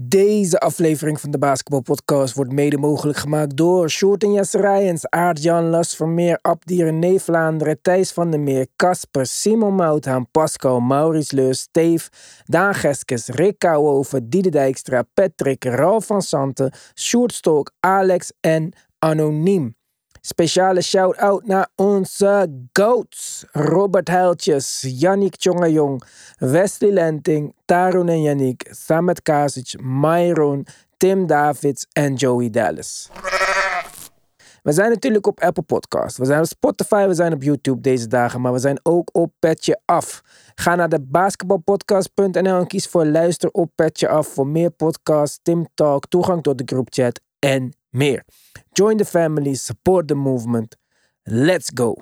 Deze aflevering van de Basketball Podcast wordt mede mogelijk gemaakt door Sjoerd en Jesse Rijens, Aart-Jan Las Vermeer, Abdieren Neef Vlaanderen, Thijs van der Meer, Casper, Simon Mouthaan, Pascal, Maurice Leus, Steve, Daan Geskes, Rick Kouwhoven, Diede Dijkstra, Patrick, Ralf van Santen, Sjoerd Stolk, Alex en Anoniem. Speciale shout-out naar onze goats. Robert Heiltjes, Yannick Tjongajong, Wesley Lenting, Tarun en Yannick, Samet Kasic, Myron, Tim Davids en Joey Dallas. We zijn natuurlijk op Apple Podcast. We zijn op Spotify, we zijn op YouTube deze dagen, maar we zijn ook op Petje Af. Ga naar de basketbalpodcast.nl en kies voor luister op Petje Af voor meer podcasts, Tim Talk, toegang tot de groupchat en meer. Join the family, support the movement. Let's go.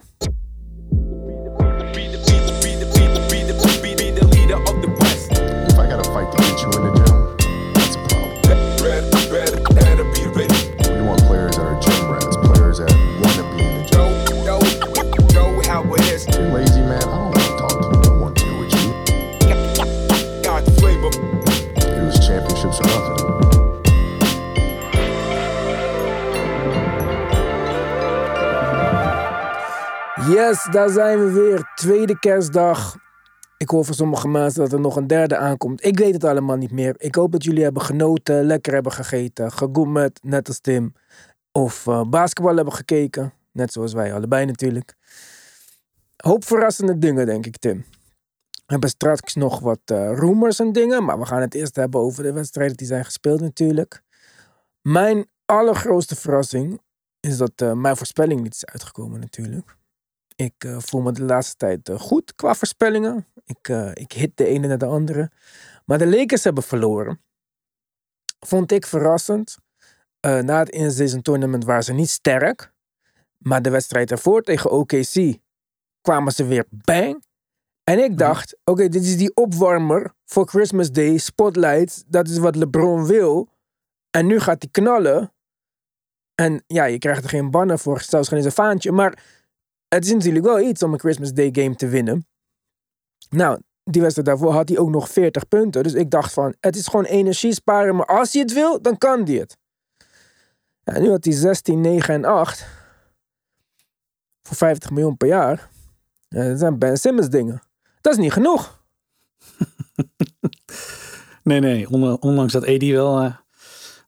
Yes, daar zijn we weer. Tweede kerstdag. Ik hoor van sommige mensen dat er nog een derde aankomt. Ik weet het allemaal niet meer. Ik hoop dat jullie hebben genoten, lekker hebben gegeten, gegoemerd, net als Tim. Of eh, basketbal hebben gekeken, net zoals wij allebei natuurlijk. Hoop verrassende dingen, denk ik, Tim. We hebben straks nog wat eh, rumors en dingen, maar we gaan het eerst hebben over de wedstrijden die zijn gespeeld natuurlijk. Mijn allergrootste verrassing is dat eh, mijn voorspelling niet is uitgekomen natuurlijk. Ik eh, voel me de laatste tijd eh, goed qua voorspellingen. Ik, eh, ik hit de ene naar de andere. Maar de Lakers hebben verloren. Vond ik verrassend. Na het in-season tournament waren ze niet sterk. Maar de wedstrijd ervoor tegen OKC kwamen ze weer bang. En ik dacht, oké, dit is die opwarmer voor Christmas Day, Spotlight. Dat is wat LeBron wil. En nu gaat hij knallen. En ja, je krijgt er geen bannen voor, zelfs geen eens een vaantje. Maar het is natuurlijk wel iets om een Christmas Day game te winnen. Nou, die wedstrijd daarvoor had hij ook nog 40 punten. Dus ik dacht van, het is gewoon energie sparen. Maar als hij het wil, dan kan hij het. Nu had hij 16, 9 en 8. Voor 50 miljoen per jaar. Ja, dat zijn Ben Simmons dingen. Dat is niet genoeg. Nee, nee. on- Ondanks dat AD wel eh,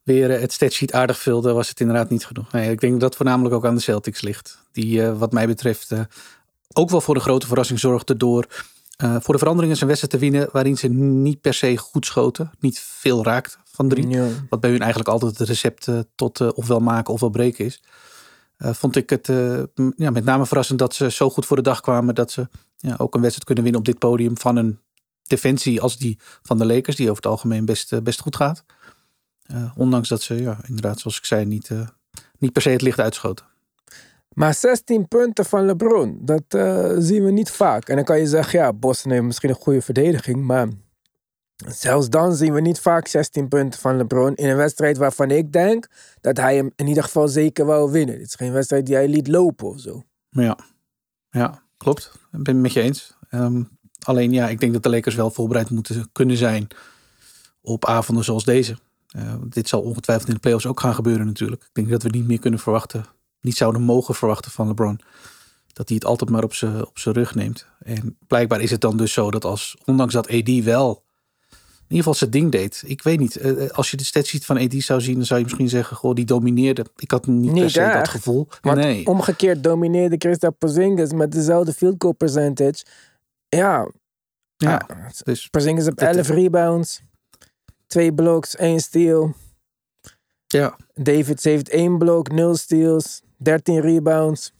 weer het statsheet aardig vulde, was het inderdaad niet genoeg. Nee, ik denk dat dat voornamelijk ook aan de Celtics ligt. Die eh, wat mij betreft eh, ook wel voor een grote verrassing zorgde door eh, voor de veranderingen zijn wedstrijd te winnen waarin ze niet per se goed schoten. Niet veel raakt van drie. Ja. Wat bij hun eigenlijk altijd het recept tot ofwel maken ofwel breken is. Vond ik het m- ja, met name verrassend dat ze zo goed voor de dag kwamen dat ze ja, ook een wedstrijd kunnen winnen op dit podium van een defensie als die van de Lakers, die over het algemeen best, best goed gaat. Eh, ondanks dat ze, ja, inderdaad, zoals ik zei, niet, eh, niet per se het licht uitschoten. Maar 16 punten van LeBron, dat eh, zien we niet vaak. En dan kan je zeggen, ja, Boston heeft misschien een goede verdediging. Maar zelfs dan zien we niet vaak 16 punten van LeBron. In een wedstrijd waarvan ik denk dat hij hem in ieder geval zeker wou winnen. Dit is geen wedstrijd die hij liet lopen of zo. Ja, ja klopt. Ik ben het met je eens. Ehm, alleen ja, ik denk dat de Lakers wel voorbereid moeten kunnen zijn op avonden zoals deze. Eh, dit zal ongetwijfeld in de playoffs ook gaan gebeuren natuurlijk. Ik denk dat we niet meer kunnen verwachten, niet zouden mogen verwachten van LeBron. Dat hij het altijd maar op zijn op zijn rug neemt. En blijkbaar is het dan dus zo dat als, ondanks dat AD wel in ieder geval zijn ding deed. Ik weet niet, eh, als je de statsheet van AD zou zien, dan zou je misschien zeggen, goh, die domineerde. Ik had niet, per Niet se dat gevoel. Want nee. omgekeerd domineerde Kristaps Porzingis met dezelfde field goal percentage. Ja, ja, ah, dus Porzingis op Dit- 11 rebounds, 2 blocks, 1 steal. ja, Davids heeft 1 blok, 0 steals, 13 rebounds.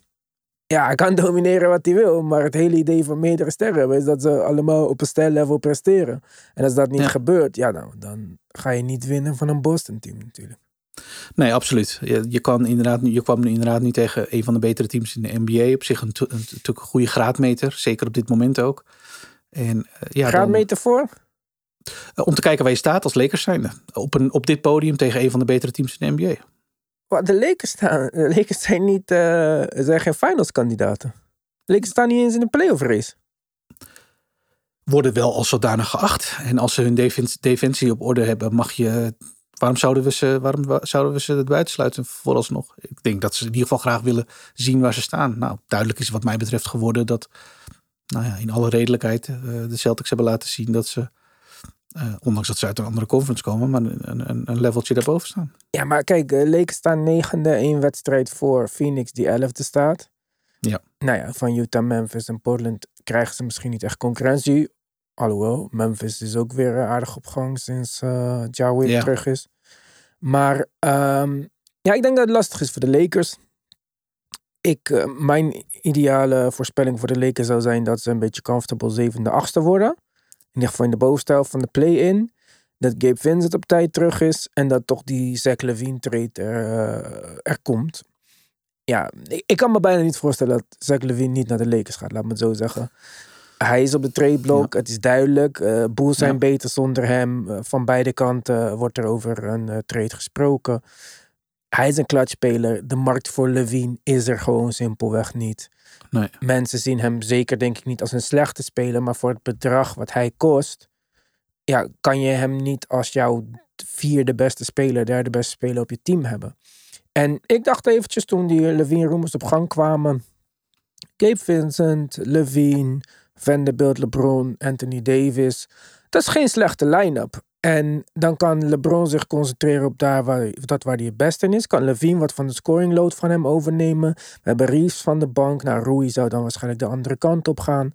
Ja, hij kan domineren wat hij wil, maar het hele idee van meerdere sterren hebben is dat ze allemaal op een sterlevel presteren. En als dat niet Ja. gebeurt, ja, nou, dan ga je niet winnen van een Boston-team natuurlijk. Nee, absoluut. Je, je, kan inderdaad, nu- je kwam nu inderdaad nu tegen een van de betere teams in de NBA. Op zich een, natuurlijk een goede graadmeter. Zeker op dit moment ook. En, eh, ja, dan- Graadmeter voor? Eh, om te kijken waar je staat als Lakers zijn. Op, een, op dit podium tegen een van de betere teams in de NBA. De Lakers, staan, de Lakers zijn niet, eh, zijn geen finals kandidaten. De Lakers staan niet eens in de playoff race. worden wel als zodanig geacht. En als ze hun defensie, defensie op orde hebben, mag je. Waarom zouden we ze, waarom zouden we ze het buitensluiten vooralsnog? Ik denk dat ze in ieder geval graag willen zien waar ze staan. Nou, duidelijk is wat mij betreft geworden dat, nou ja, in alle redelijkheid, uh, de Celtics hebben laten zien dat ze, uh, ondanks dat ze uit een andere conference komen, maar een, een, een leveltje daarboven staan. Ja, maar kijk, uh, Lakers staan negende, één wedstrijd voor Phoenix die elfde staat. Ja. Nou ja, van Utah, Memphis en Portland krijgen ze misschien niet echt concurrentie. Alhoewel, Memphis is ook weer aardig op gang sinds uh, Ja weer Ja. terug is. Maar ehm, ja, ik denk dat het lastig is voor de Lakers. Ik, eh, mijn ideale voorspelling voor de Lakers zou zijn dat ze een beetje comfortable zevende, achtste worden. Ieder geval in de bovenste helft van de play-in. Dat Gabe Vincent op tijd terug is. En dat toch die Zach Levine trade er, eh, er komt. Ja, ik, ik kan me bijna niet voorstellen dat Zach Levine niet naar de Lakers gaat, laat me het zo zeggen. Hij is op de tradeblok, het is duidelijk. eh Bulls zijn Ja. beter zonder hem. Eh, van beide kanten wordt er over een trade gesproken. Hij is een clutchspeler. De markt voor Levine is er gewoon simpelweg niet. Nee. Mensen zien hem zeker denk ik niet als een slechte speler. Maar voor het bedrag wat hij kost... Ja, kan je hem niet als jouw vierde beste speler, derde beste speler op je team hebben. En ik dacht eventjes toen die Levine rumors op gang kwamen. Gabe Vincent, Levine, Vanderbilt, LeBron, Anthony Davis. Dat is geen slechte line-up. En dan kan LeBron zich concentreren op daar waar, dat waar hij het beste in is. Kan Levine wat van de scoring load van hem overnemen. We hebben Reeves van de bank. Nou, Rui zou dan waarschijnlijk de andere kant op gaan.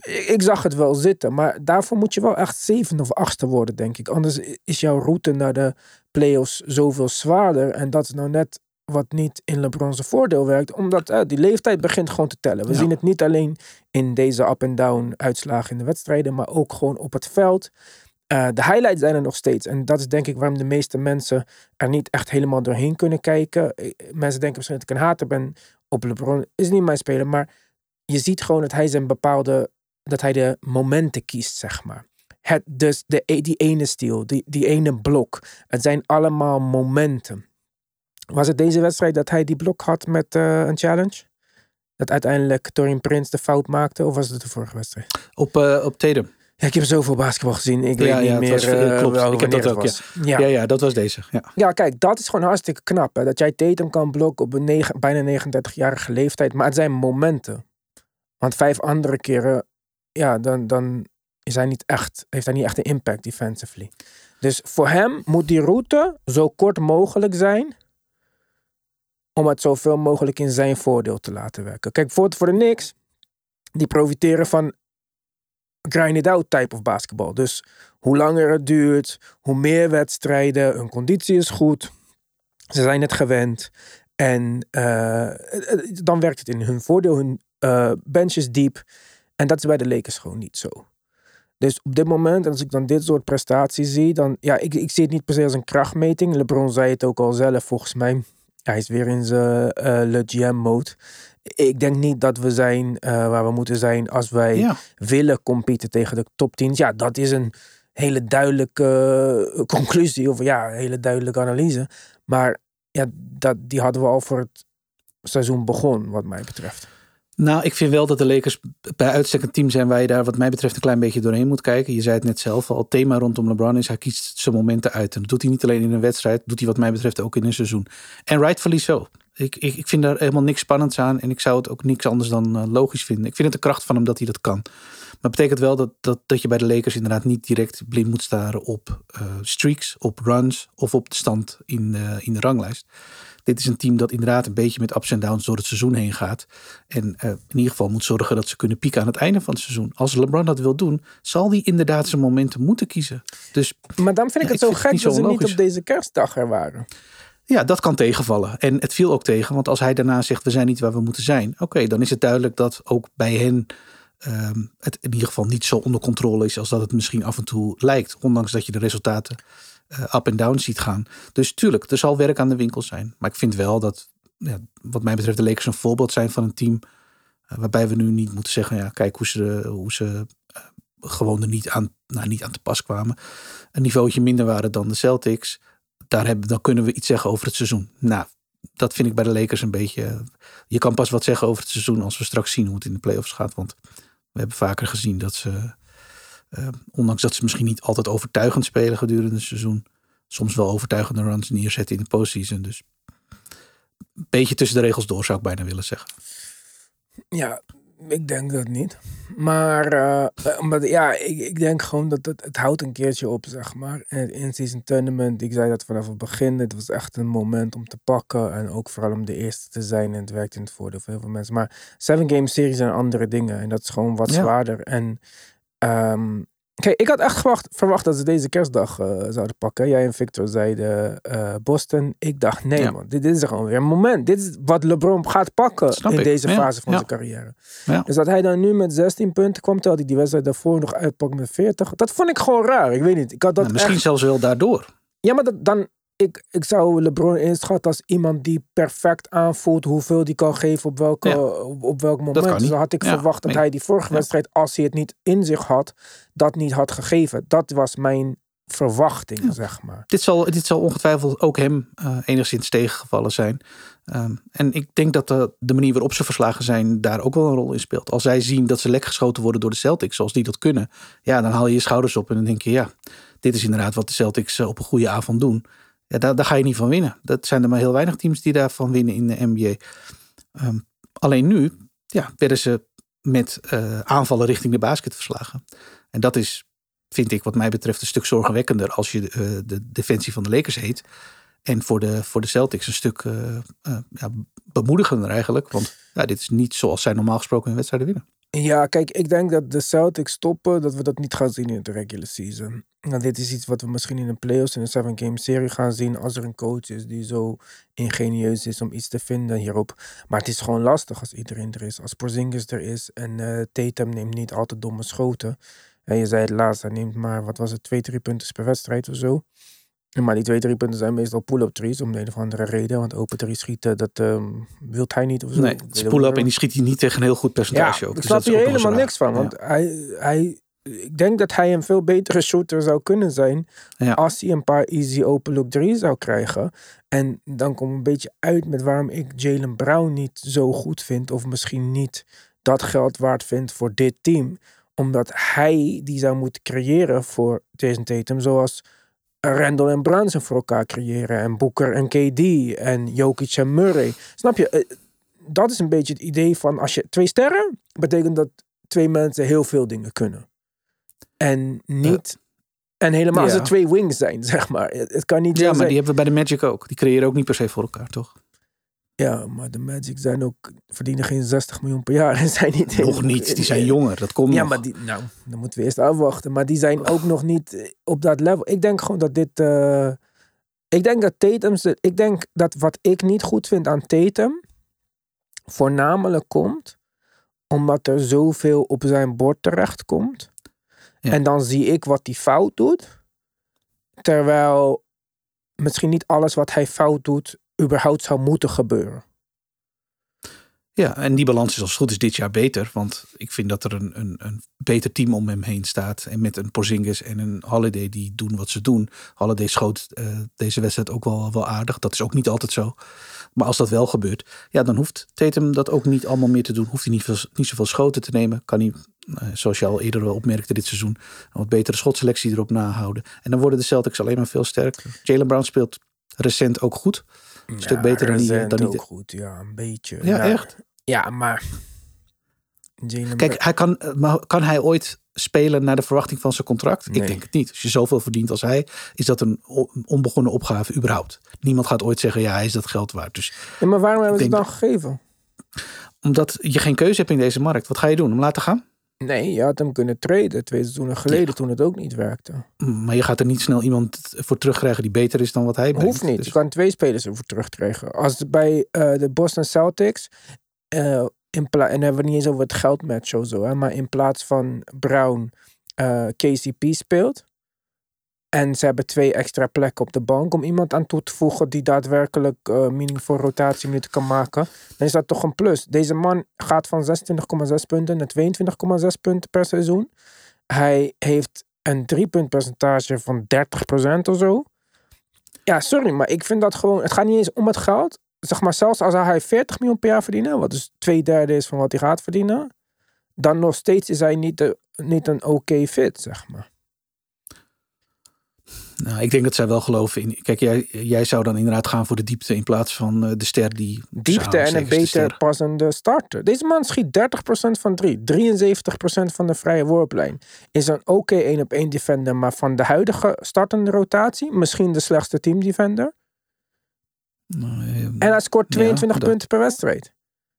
Ik ik zag het wel zitten, maar daarvoor moet je wel echt zevende of achtste worden, denk ik. Anders is jouw route naar de playoffs zoveel zwaarder. En dat is nou net wat niet in LeBron's voordeel werkt. Omdat eh, die leeftijd begint gewoon te tellen. We Ja. zien het niet alleen in deze up-and-down uitslagen in de wedstrijden, maar ook gewoon op het veld. Eh, de highlights zijn er nog steeds. En dat is denk ik waarom de meeste mensen er niet echt helemaal doorheen kunnen kijken. Eh, Mensen denken misschien dat ik een hater ben op LeBron. Is niet mijn speler, maar je ziet gewoon dat hij zijn bepaalde, dat hij de momenten kiest, zeg maar. Het, dus de, die ene steal, die, die ene blok. Het zijn allemaal momenten. Was het deze wedstrijd dat hij die blok had met eh, een challenge? Dat uiteindelijk Torin Prince de fout maakte? Of was het de vorige wedstrijd? Op, eh, op Tatum. Ja, ik heb zoveel basketbal gezien. Ik Ja, weet ja, niet meer was- eh, klopt. Ik heb dat ook, was. Ja. Ja. ja, dat was deze. Ja. Ja, kijk, dat is gewoon hartstikke knap. Hè? Dat jij Tatum kan blokken op een negen, bijna 39-jarige leeftijd. Maar het zijn momenten. Want vijf andere keren, ja, dan, dan is hij niet echt, heeft hij niet echt een impact defensively. Dus voor hem moet die route zo kort mogelijk zijn. Om het zoveel mogelijk in zijn voordeel te laten werken. Kijk, voor, voor de Knicks, die profiteren van grind it out type of basketbal. Dus hoe langer het duurt, hoe meer wedstrijden, hun conditie is goed. Ze zijn het gewend. En eh, het- het- dan werkt het in hun voordeel. Hun eh, bench is diep. En dat is bij de Lakers gewoon niet zo. Dus op dit moment, als ik dan dit soort prestaties zie, dan ja, ik, ik zie het niet per se als een krachtmeting. LeBron zei het ook al zelf, volgens mij. Hij is weer in zijn eh Le GM-mode. Ik denk niet dat we zijn eh, waar we moeten zijn als wij Ja. willen competen tegen de top 10. Ja, dat is een hele duidelijke eh, conclusie of ja, een hele duidelijke analyse. Maar ja, dat, die hadden we al voor het seizoen begon, wat mij betreft. Nou, ik vind wel dat de Lakers bij uitstek een team zijn waar je daar wat mij betreft een klein beetje doorheen moet kijken. Je zei het net zelf al, het thema rondom LeBron is hij kiest zijn momenten uit. En dat doet hij niet alleen in een wedstrijd, doet hij wat mij betreft ook in een seizoen. En rightfully zo. Ik, ik, ik vind daar helemaal niks spannends aan en ik zou het ook niks anders dan eh, logisch vinden. Ik vind het de kracht van hem dat hij dat kan. Maar betekent wel dat, dat, dat je bij de Lakers inderdaad niet direct blind moet staren op eh, streaks, op runs of op de stand in, in de ranglijst. Dit is een team dat inderdaad een beetje met ups en downs door het seizoen heen gaat. En eh, in ieder geval moet zorgen dat ze kunnen pieken aan het einde van het seizoen. Als LeBron dat wil doen, zal hij inderdaad zijn momenten moeten kiezen. Dus Maar dan vind ik het zo gek dat ze niet op deze kerstdag er waren. Ja, dat kan tegenvallen. En het viel ook tegen, want als hij daarna zegt we zijn niet waar we moeten zijn. Oké, dan is het duidelijk dat ook bij hen ehm, het in ieder geval niet zo onder controle is als dat het misschien af en toe lijkt. Ondanks dat je de resultaten eh, up en down ziet gaan. Dus tuurlijk, er zal werk aan de winkel zijn. Maar ik vind wel dat, ja, wat mij betreft, de Lakers een voorbeeld zijn van een team. eh, waarbij we nu niet moeten zeggen, ja, kijk hoe ze, hoe ze eh, gewoon er niet aan, nou, niet aan te pas kwamen. Een niveautje minder waren dan de Celtics. Daar hebben, dan kunnen we iets zeggen over het seizoen. Nou, dat vind ik bij de Lakers een beetje. Je kan pas wat zeggen over het seizoen als we straks zien hoe het in de playoffs gaat. Want we hebben vaker gezien dat ze Uh, ondanks dat ze misschien niet altijd overtuigend spelen gedurende het seizoen. Soms wel overtuigende runs neerzetten in de postseason. Dus een beetje tussen de regels door zou ik bijna willen zeggen. Ja, ik denk dat niet. Maar uh, omdat, ja, ik, ik denk gewoon dat het, het houdt een keertje op, zeg maar. En in-season tournament, ik zei dat vanaf het begin. Het was echt een moment om te pakken. En ook vooral om de eerste te zijn. En het werkt in het voordeel voor heel veel mensen. Maar seven game series zijn andere dingen. En dat is gewoon wat zwaarder. En um, Kijk, ik had echt verwacht, verwacht dat ze deze kerstdag uh, zouden pakken. Jij en Victor zeiden uh, Boston. Ik dacht, nee man, dit, dit, is gewoon weer een moment. Dit is wat LeBron gaat pakken in deze fase van zijn carrière. Dus dat hij dan nu met 16 punten kwam, terwijl hij die wedstrijd daarvoor nog uitpakt met 40. Dat vond ik gewoon raar. Ik weet niet. Ik had dat nou, misschien zelfs wel daardoor. Ja, maar dat, dan, ik, ik zou LeBron inschatten als iemand die perfect aanvoelt hoeveel die kan geven op, welke, op, welk moment. Dus dan had ik verwacht dat hij die vorige wedstrijd, als hij het niet in zich had, dat niet had gegeven. Dat was mijn verwachting, zeg maar. Dit zal, dit zal ongetwijfeld ook hem uh, enigszins tegengevallen zijn. Ehm, en ik denk dat de, de, manier waarop ze verslagen zijn daar ook wel een rol in speelt. Als zij zien dat ze lek geschoten worden door de Celtics, zoals die dat kunnen, ja, dan haal je je schouders op en dan denk je, ja, dit is inderdaad wat de Celtics eh, op een goede avond doen. Ja, daar, daar ga je niet van winnen. Dat zijn er maar heel weinig teams die daarvan winnen in de NBA. Ehm, alleen nu ja, werden ze met uh, aanvallen richting de basket verslagen. En dat is, vind ik wat mij betreft, een stuk zorgwekkender als je de defensie van de Lakers heet. En voor de, voor de Celtics een stuk uh, ja, bemoedigender eigenlijk. Want ja, dit is niet zoals zij normaal gesproken in wedstrijden winnen. Ja, kijk, ik denk dat de Celtics stoppen, dat we dat niet gaan zien in de regular season. Nou, dit is iets wat we misschien in een playoffs in een seven game serie gaan zien als er een coach is die zo ingenieus is om iets te vinden hierop. Maar het is gewoon lastig als iedereen er is. Als Porzingis er is en uh, Tatum neemt niet altijd domme schoten. En je zei het laatst, hij neemt maar, wat was het, twee, drie punten per wedstrijd of zo. Maar die twee, drie punten zijn meestal pull-up trees om de een of andere reden. Want open drie schieten, dat um, wilt hij niet of zo. Nee, het is pull-up en die schiet hij niet tegen een heel goed percentage. Ja, ook. ik dus snap hier helemaal niks van. Want hij, hij, ik denk dat hij een veel betere shooter zou kunnen zijn. Ja. Als hij een paar easy open look drie zou krijgen. En dan kom een beetje uit met waarom ik Jalen Brown niet zo goed vind. Of misschien niet dat geld waard vind voor dit team. Omdat hij die zou moeten creëren voor Jason Tatum. Zoals Randall en Brunson voor elkaar creëren. En Booker en KD. En Jokic en Murray. Snap je? Eh, dat is een beetje het idee van als je twee sterren. Betekent dat twee mensen heel veel dingen kunnen. En niet... En helemaal als er twee wings zijn, zeg maar. Het kan niet Ja, maar die hebben we bij de Magic ook. Die creëren ook niet per se voor elkaar, toch? Ja, maar de Magic zijn ook, verdienen geen 60 miljoen per jaar. En zijn niet nog niet, die zijn jonger, dat komt Ja, nog. maar die, nou, dan moeten we eerst afwachten. Maar die zijn ook nog niet eh, op dat level. Ik denk gewoon dat dit, uh, ik denk dat Tatum, ik denk dat wat ik niet goed vind aan Tatum, voornamelijk komt omdat er zoveel op zijn bord terecht komt. Ja. En dan zie ik wat hij fout doet. Terwijl misschien niet alles wat hij fout doet überhaupt zou moeten gebeuren. Ja, en die balans is als goed is dit jaar beter. Want ik vind dat er een, een, een beter team om hem heen staat. En met een Porzingis en een Holiday die doen wat ze doen. Holiday schoot uh, deze wedstrijd ook wel, wel aardig. Dat is ook niet altijd zo. Maar als dat wel gebeurt, ja, dan hoeft Tatum dat ook niet allemaal meer te doen. Hoeft hij niet, niet zoveel schoten te nemen. Kan hij, uh, zoals je al eerder opmerkte dit seizoen, een wat betere schotselectie erop nahouden. En dan worden de Celtics alleen maar veel sterker. Jalen Brown speelt recent ook goed. Een stuk beter dan die. Dan ook die... goed, ja, een beetje. Ja, nou, echt? Ja, maar. Kijk, hij kan, maar kan hij ooit spelen naar de verwachting van zijn contract? Nee. Ik denk het niet. Als je zoveel verdient als hij, is dat een onbegonnen opgave überhaupt. Niemand gaat ooit zeggen, ja, hij is dat geld waard. Dus ja, maar waarom hebben ze het dan gegeven? Omdat je geen keuze hebt in deze markt. Wat ga je doen? Hem laten gaan? Nee, je had hem kunnen treden twee seizoenen geleden ja. toen het ook niet werkte. Maar je gaat er niet snel iemand voor terugkrijgen die beter is dan wat hij brengt. Hoeft niet. Dus... Je kan twee spelers ervoor terugkrijgen. Als bij uh, de Boston Celtics, uh, in en dan hebben we niet eens over het geldmatch of zo, hè, maar in plaats van Brown uh, KCP speelt. En ze hebben twee extra plekken op de bank om iemand aan toe te voegen die daadwerkelijk uh, meaningful rotatieminuten kan maken. Dan is dat toch een plus. Deze man gaat van 26,6 punten naar 22,6 punten per seizoen. Hij heeft een driepuntpercentage van 30% of zo. Ja, sorry, maar ik vind dat gewoon. Het gaat niet eens om het geld. Zeg maar, zelfs als hij 40 miljoen per jaar verdienen, wat dus twee derde is van wat hij gaat verdienen. dan nog steeds is hij niet, de, niet een oké fit, zeg maar. Nou, ik denk dat zij wel geloven in. Kijk, jij, jij zou dan inderdaad gaan voor de diepte in plaats van uh, de ster die. Diepte en een beter passende starter. Deze man schiet 30% van 3, 73% van de vrije worplijn. Is een oké okay 1 op 1 defender, maar van de huidige startende rotatie misschien de slechtste teamdefender. Nou, eh, en hij scoort 22 ja, punten per wedstrijd.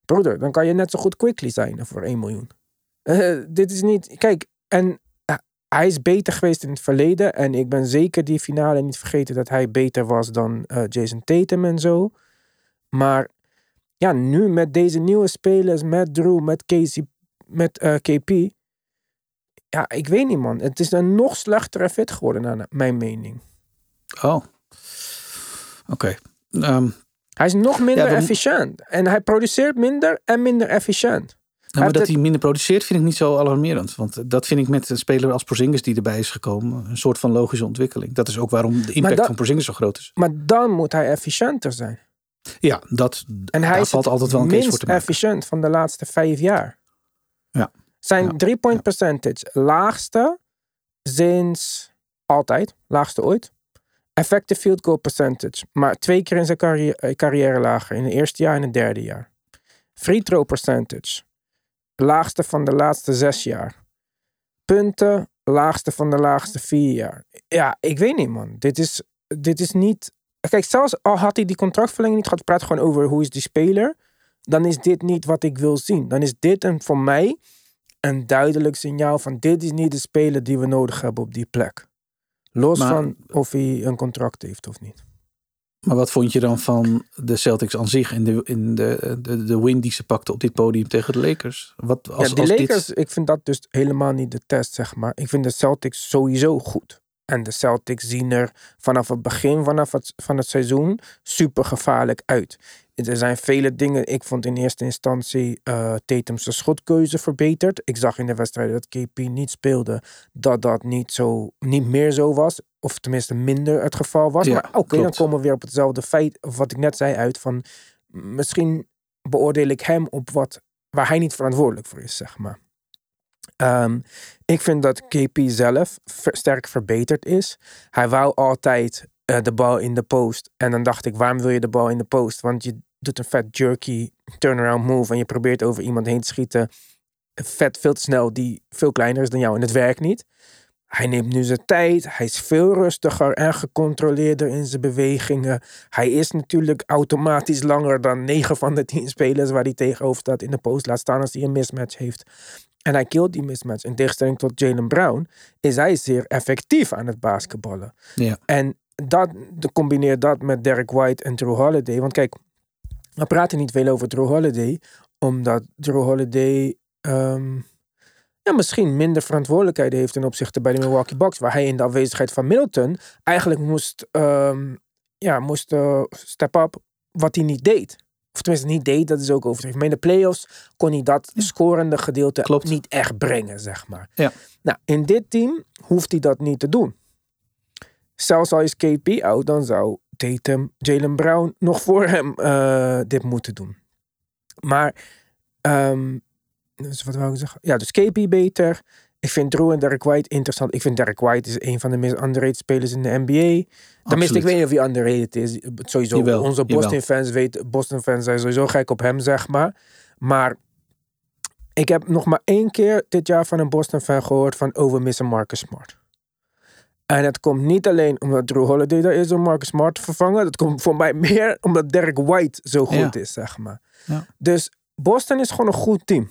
Broeder, dan kan je net zo goed quickly zijn voor 1 miljoen. Uh, dit is niet. Kijk, en hij is beter geweest in het verleden. En ik ben zeker die finale niet vergeten dat hij beter was dan uh, Jason Tatum en zo. Maar ja, nu met deze nieuwe spelers, met Drew, met Casey, met uh, KP. Ja, ik weet niet man. Het is een nog slechtere fit geworden naar mijn mening. Oh. Oké. Ehm, hij is nog minder efficiënt. En hij produceert minder en minder efficiënt. Nou, maar dat hij minder produceert vind ik niet zo alarmerend. Want dat vind ik met een speler als Porzingis die erbij is gekomen. Een soort van logische ontwikkeling. Dat is ook waarom de impact van Porzingis zo groot is. Maar dan moet hij efficiënter zijn. Ja, dat en hij valt altijd wel een case voor te maken. efficiënt van de laatste vijf jaar. Ja. Zijn ja. three-point percentage laagste sinds altijd. Laagste ooit. Effective field goal percentage. Maar twee keer in zijn carrière, carrière lager. In het eerste jaar en het derde jaar. Free throw percentage laagste van de laatste zes jaar. Punten, laagste van de laagste vier jaar. Ja, ik weet niet, man. Dit is, dit is niet. Kijk, zelfs al had hij die contractverlenging niet gehad, praat gewoon over hoe is die speler. Dan is dit niet wat ik wil zien. Dan is dit een, voor mij een duidelijk signaal van dit is niet de speler die we nodig hebben op die plek. Los van of hij een contract heeft of niet. Maar wat vond je dan van de Celtics aan zich in de, in de, de, de win die ze pakten op dit podium tegen de Lakers? Wat, als, ja, de Lakers, ik vind dat dus helemaal niet de test, zeg maar. Ik vind de Celtics sowieso goed. En de Celtics zien er vanaf het begin vanaf het, van het seizoen super gevaarlijk uit. Er zijn vele dingen. Ik vond in eerste instantie uh, Tatum's schotkeuze verbeterd. Ik zag in de wedstrijd dat KP niet speelde, dat dat niet, zo, niet meer zo was. Of tenminste minder het geval was. maar oké, dan komen we weer op hetzelfde feit, wat ik net zei, uit van misschien beoordeel ik hem op wat waar hij niet verantwoordelijk voor is, zeg maar. Um, ik vind dat KP zelf sterk verbeterd is. Hij wou altijd uh, de bal in de post. En dan dacht ik, waarom wil je de bal in de post? Want je doet een vet jerky turnaround move en je probeert over iemand heen te schieten. Vet veel te snel, die veel kleiner is dan jou en het werkt niet. Hij neemt nu zijn tijd. Hij is veel rustiger en gecontroleerder in zijn bewegingen. Hij is natuurlijk automatisch langer dan 9 van de 10 spelers waar hij tegenover staat in de post. Laat staan als hij een mismatch heeft. En hij killt die mismatch. In tegenstelling tot Jalen Brown is hij zeer effectief aan het basketballen. Ja. En dat, combineer dat met Derek White en Drew Holiday. Want kijk, we praten niet veel over Drew Holiday. Omdat Drew Holiday um, ja, misschien minder verantwoordelijkheid heeft ten opzichte bij de Milwaukee Bucks. Waar hij in de afwezigheid van Middleton eigenlijk moest, um, ja, moest uh, step up wat hij niet deed. Of tenminste niet deed, dat is ook overdreven. Maar in de playoffs kon hij dat scorende gedeelte Klopt. niet echt brengen, zeg maar. Ja. Nou, in dit team hoeft hij dat niet te doen. Zelfs al is KP out, dan zou Tatum, Jalen Brown nog voor hem uh, dit moeten doen. Maar, um, dus wat wou ik zeggen? Ja, dus KP beter. Ik vind Drew en Derek White interessant. Ik vind Derek White is een van de meest underrated spelers in de NBA. Tenminste, ik weet niet of hij underrated is. Sowieso, Jawel, onze Boston fans weten, Boston fans zijn sowieso gek op hem, zeg maar. Maar ik heb nog maar één keer dit jaar van een Boston fan gehoord van overmissen Marcus Smart. En het komt niet alleen omdat Drew Holiday daar is om Marcus Smart te vervangen. Het komt voor mij meer omdat Derek White zo goed Ja. is, zeg maar. Ja. Dus Boston is gewoon een goed team.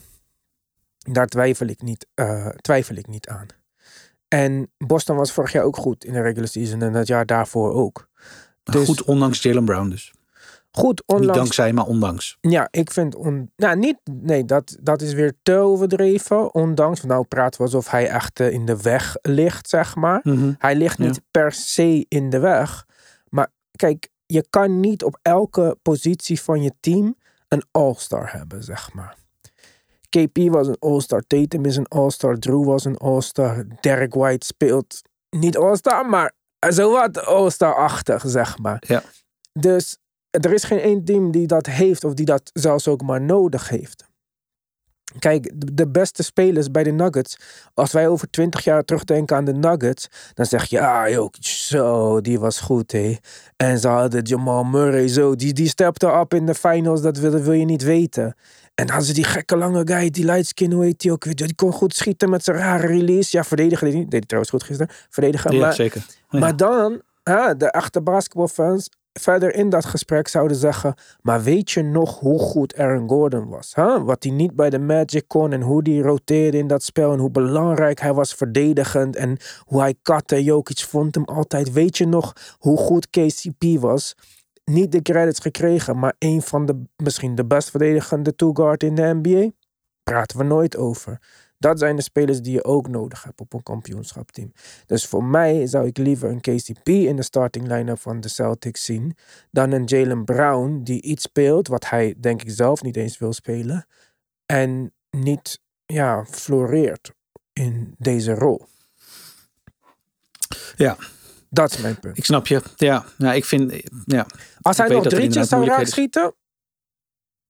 Daar twijfel ik niet, eh, twijfel ik niet aan. En Boston was vorig jaar ook goed in de regular season en het jaar daarvoor ook. Maar Dus Goed, ondanks Jalen Brown dus. goed Niet onlangs. dankzij, maar ondanks. Ja, ik vind on, nou, niet, nee, dat, dat is weer te overdreven. Ondanks, nou praten we alsof hij echt eh, in de weg ligt, zeg maar. Mhm. Hij ligt niet Ja. per se in de weg. Maar kijk, je kan niet op elke positie van je team een all-star hebben, zeg maar. KP was een all-star, Tatum is een all-star, Drew was een all-star, Derek White speelt niet all-star, maar zowat all-star-achtig, zeg maar. Ja. Dus er is geen één team die dat heeft of die dat zelfs ook maar nodig heeft. Kijk, de- beste spelers bij de Nuggets. Als wij over twintig jaar terugdenken aan de Nuggets. Dan zeg je, ah Jokic, zo, die was goed hé. En ze hadden Jamal Murray zo. Die, die stepte up in de finals, dat wil, wil je niet weten. En dan hadden ze die gekke lange guy, die lightskin, hoe heet die ook? weer? Die kon goed schieten met zijn rare release. Ja, verdedigen deed hij niet. Deed hij trouwens goed gisteren. Verdedigen. Ja, maar, zeker. Ja. maar dan, de echte basketbalfans verder in dat gesprek zouden zeggen... maar weet je nog hoe goed Aaron Gordon was? Huh? Wat hij niet bij de Magic kon en hoe hij roteerde in dat spel... en hoe belangrijk hij was verdedigend en hoe hij katte. Jokic vond hem altijd. Weet je nog hoe goed KCP was? Niet de credits gekregen, maar een van de misschien de best verdedigende two-guard in de NBA? Praten we nooit over. Dat zijn de spelers die je ook nodig hebt op een kampioenschapteam. Dus voor mij zou ik liever een KCP in de starting line-up van de Celtics zien. dan een Jalen Brown die iets speelt wat hij denk ik zelf niet eens wil spelen. En niet ja, floreert in deze rol. Ja. Dat is mijn punt. Ik snap je. Ja, nou, ik vind. Ja. Als hij nog drietjes zou raakschieten,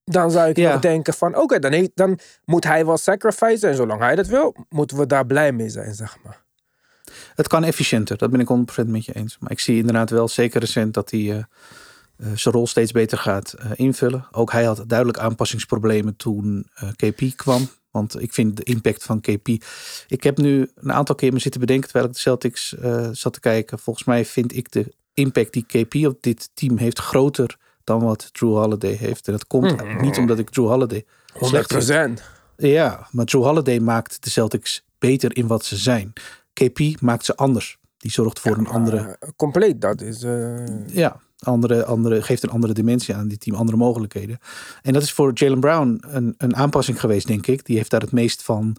dan zou ik Ja. denken van, oké, dan, heeft- dan moet hij wel sacrificen. En zolang hij dat wil, moeten we daar blij mee zijn, zeg maar. Het kan efficiënter, dat ben ik 100% met je eens. Maar ik zie inderdaad wel, zeker recent, dat hij eh, eh, zijn rol steeds beter gaat eh, invullen. Ook hij had duidelijk aanpassingsproblemen toen KP kwam. Want ik vind de impact van KP. Ik heb nu een aantal keer me zitten bedenken terwijl ik de Celtics eh, zat te kijken. Volgens mij vind ik de impact die KP op dit team heeft groter dan wat Drew Holiday heeft. En dat komt Hmm. niet omdat ik Drew Holiday slecht vind. 100%. Ja, maar Drew Holiday maakt de Celtics beter in wat ze zijn. KP maakt ze anders. Die zorgt voor een andere, compleet, dat is... eh, ja, andere, andere, geeft een andere dimensie aan dit team, andere mogelijkheden. En dat is voor Jalen Brown een, een aanpassing geweest, denk ik. Die heeft daar het meest van,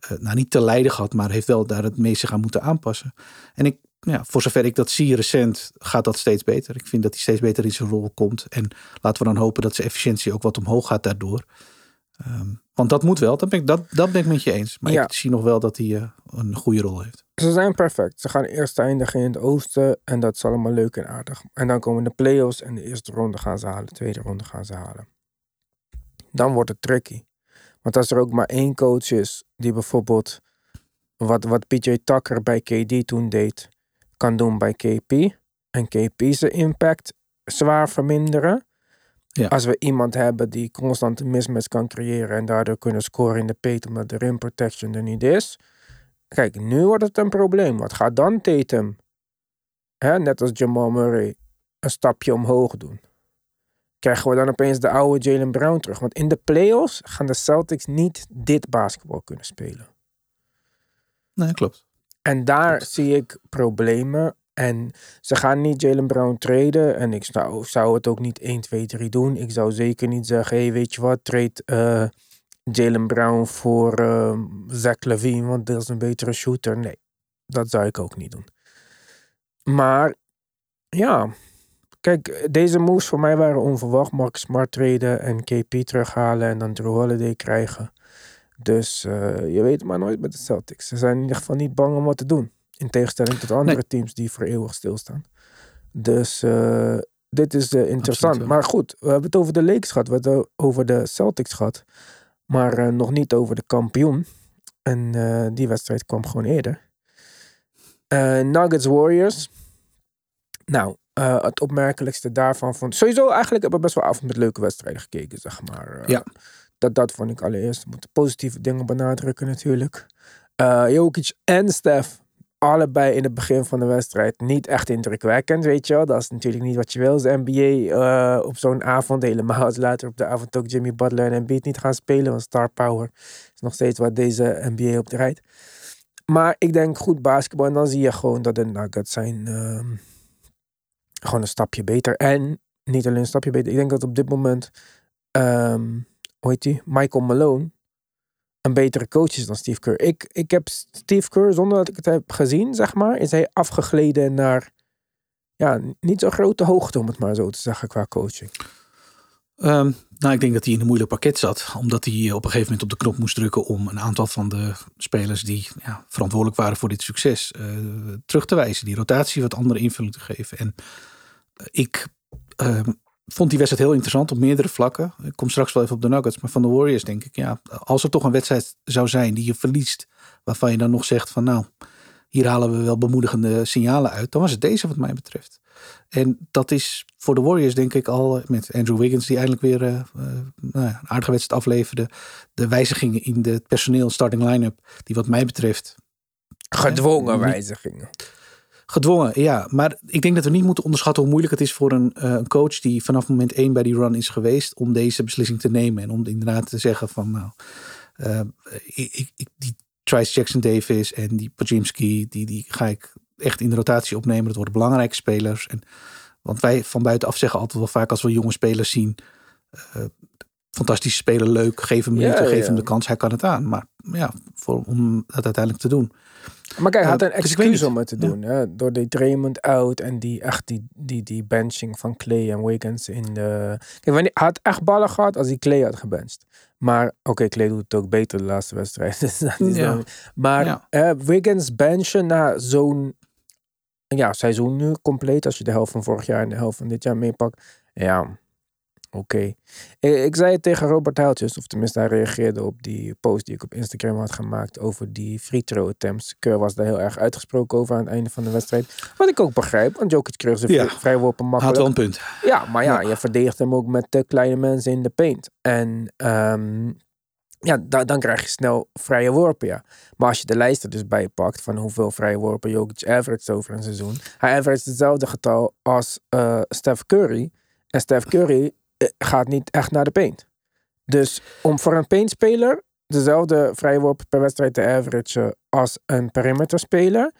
eh, nou niet te lijden gehad, maar heeft wel daar het meeste gaan moeten aanpassen. En ik, ja, voor zover ik dat zie recent, gaat dat steeds beter. Ik vind dat hij steeds beter in zijn rol komt. En laten we dan hopen dat zijn efficiëntie ook wat omhoog gaat daardoor. Ehm, want dat moet wel, dat ben ik, dat, dat ben ik met je eens. Maar Ja. ik zie nog wel dat hij eh, een goede rol heeft. Ze zijn perfect. Ze gaan eerst eindigen in het oosten. En dat is allemaal leuk en aardig. En dan komen de play-offs. En de eerste ronde gaan ze halen. De tweede ronde gaan ze halen. Dan wordt het tricky. Want als er ook maar één coach is. Die bijvoorbeeld. Wat, wat PJ Tucker bij KD toen deed. Kan doen bij KP. En KP zijn impact zwaar verminderen. Ja. Als we iemand hebben die constant een mismatch kan creëren. En daardoor kunnen scoren in de paint. Omdat de rim protection er niet is. Kijk, nu wordt het een probleem. Wat gaat dan Tatum, hè, net als Jamal Murray, een stapje omhoog doen? Krijgen we dan opeens de oude Jalen Brown terug? Want in de playoffs gaan de Celtics niet dit basketbal kunnen spelen. Nee, klopt. En daar Klopt. zie ik problemen. En ze gaan niet Jalen Brown traden. En ik zou, zou het ook niet 1, 2, 3 doen. Ik zou zeker niet zeggen, hey, weet je wat, trade eh, Jalen Brown voor eh, Zach Levine, want dat is een betere shooter. Nee, dat zou ik ook niet doen. Maar ja, kijk, deze moves voor mij waren onverwacht. Mark Smart traden en KP terughalen en dan Drew Holiday krijgen. Dus eh, je weet maar nooit met de Celtics. Ze zijn in ieder geval niet bang om wat te doen. In tegenstelling tot andere Nee. teams die voor eeuwig stilstaan. Dus eh, dit is eh, interessant. maar goed, we hebben het over de Lakers gehad. We hebben het over de Celtics gehad. Maar eh, nog niet over de kampioen. En die wedstrijd kwam gewoon eerder. Nuggets Warriors. Nou, het opmerkelijkste daarvan vond... Sowieso eigenlijk hebben we best wel avond met leuke wedstrijden gekeken, zeg maar. Ja. Dat, dat vond ik allereerst. We moeten positieve dingen benadrukken natuurlijk. Jokic en Stef, allebei in het begin van de wedstrijd niet echt indrukwekkend, weet je wel. Dat is natuurlijk niet wat je wil als NBA eh, op zo'n avond. Helemaal als later op de avond ook Jimmy Butler en Embiid niet gaan spelen. Want star power is nog steeds wat deze NBA op draait. Maar ik denk goed basketbal. En dan zie je gewoon dat de Nuggets zijn ehm, gewoon een stapje beter. En niet alleen een stapje beter. Ik denk dat op dit moment, ehm, hoe heet die? Michael Malone een betere coach is dan Steve Kerr. Ik, ik heb Steve Kerr, zonder dat ik het heb gezien, zeg maar, is hij afgegleden naar ja, niet zo'n grote hoogte, om het maar zo te zeggen, qua coaching. Ehm, nou, ik denk dat hij in een moeilijk pakket zat. Omdat hij op een gegeven moment op de knop moest drukken om een aantal van de spelers die ja, verantwoordelijk waren voor dit succes eh, terug te wijzen. Die rotatie wat andere invulling te geven. En eh, ik ehm, vond die wedstrijd heel interessant op meerdere vlakken. Ik kom straks wel even op de Nuggets. Maar van de Warriors denk ik, ja, als er toch een wedstrijd zou zijn die je verliest. Waarvan je dan nog zegt van nou, hier halen we wel bemoedigende signalen uit. Dan was het deze wat mij betreft. En dat is voor de Warriors denk ik al met Andrew Wiggins die eindelijk weer uh, nou ja, een aardige wedstrijd afleverde. De wijzigingen in de personeel starting line-up die wat mij betreft... Gedwongen wijzigingen. Gedwongen, ja. Maar ik denk dat we niet moeten onderschatten hoe moeilijk het is voor een, uh, een coach die vanaf moment één bij die run is geweest om deze beslissing te nemen. En om inderdaad te zeggen van nou, uh, ik, ik, die Trice Jackson Davis en die Pajimski, die, die ga ik echt in de rotatie opnemen. Dat worden belangrijke spelers. En, want wij van buitenaf zeggen altijd wel vaak als we jonge spelers zien. Uh, fantastische speler, leuk. Geef hem minuten, ja, geef ja. hem de kans. Hij kan het aan. Maar ja, voor, om dat uiteindelijk te doen. Maar kijk, hij had een excuus om het te doen. Ja. Hè? Door die Draymond out en die echt die, die, die benching van Clay en Wiggins in de... Kijk, hij had echt ballen gehad als hij Clay had gebenched. Maar oké, okay, Clay doet het ook beter de laatste wedstrijd. Dus dat is ja. dan, maar uh, Wiggins benchen na zo'n ja, seizoen nu compleet. Als je de helft van vorig jaar en de helft van dit jaar meepakt. Ja, oké. Okay. Ik, ik, zei het tegen Robert Huiltjes, of tenminste hij reageerde op die post die ik op Instagram had gemaakt over die free throw attempts. Keur was daar heel erg uitgesproken over aan het einde van de wedstrijd. Wat ik ook begrijp, want Jokic kreeg zijn ja. vrijworpen makkelijk. Had wel een punt. Ja, maar ja, ja. je verdedigt hem ook met de kleine mensen in de paint. En um, ja, da dan krijg je snel vrije worpen, ja. Maar als je de lijst er dus bij pakt van hoeveel vrije worpen Jokic averaged over een seizoen. Hij averaged hetzelfde getal als uh, Steph Curry. En Steph Curry gaat niet echt naar de paint. Dus om voor een paintspeler dezelfde vrije worpen per wedstrijd te averagen als een perimeterspeler.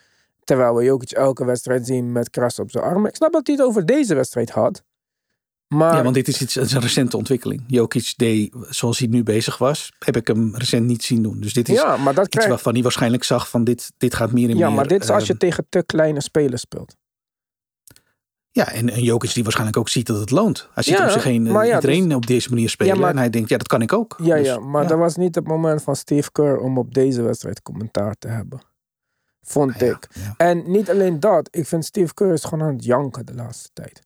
Terwijl we Jokic elke wedstrijd zien met kras op zijn armen. Ik snap dat hij het over deze wedstrijd had. Maar... Ja, want dit is iets, is een recente ontwikkeling. Jokic deed zoals hij nu bezig was, heb ik hem recent niet zien doen. Dus dit is ja, maar dat iets krijg... waarvan hij waarschijnlijk zag van dit, dit gaat meer en ja, meer. maar dit is als je uh, tegen te kleine spelers speelt. Ja, en, en Jokic die waarschijnlijk ook ziet dat het loont. Hij ziet ja, om zich heen ja, iedereen dus, op deze manier spelen. Ja, maar, en hij denkt, ja, dat kan ik ook. Ja, dus, ja maar dat was niet het moment van Steve Kerr om op deze wedstrijd commentaar te hebben. Vond ik. En niet alleen dat. Ik vind Steve Kerr is gewoon aan het janken de laatste tijd.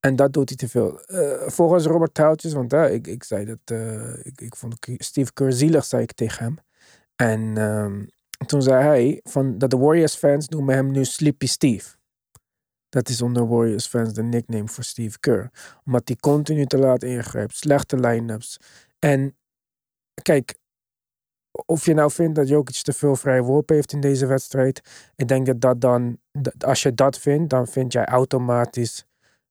En dat doet hij te veel. Uh, volgens Robert Houtjes, want uh, ik, ik zei dat, uh, ik, ik vond Steve Kerr zielig, zei ik tegen hem. En um, toen zei hij van, dat de Warriors fans noemen hem nu Sleepy Steve. Dat is onder Warriors fans de nickname voor Steve Kerr. Omdat hij continu te laat ingrijpt, slechte line-ups. En kijk, of je nou vindt dat Jokic te veel vrije worpen heeft in deze wedstrijd. Ik denk dat dat dan, als je dat vindt, dan vind jij automatisch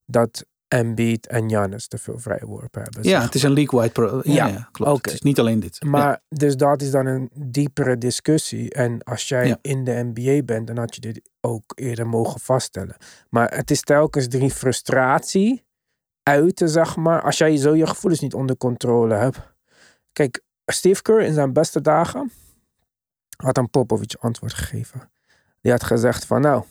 dat Embiid en Giannis te veel vrije worpen hebben. Ja, het is een league-wide pro. Ja, klopt. Okay. Het is niet alleen dit. Maar ja. dus dat is dan een diepere discussie. En als jij ja. in de NBA bent, dan had je dit ook eerder mogen vaststellen. Maar het is telkens drie frustratie uiten, zeg maar. Als jij zo je gevoelens niet onder controle hebt. Kijk, Steve Kerr in zijn beste dagen had aan Popovic antwoord gegeven. Die had gezegd van nou,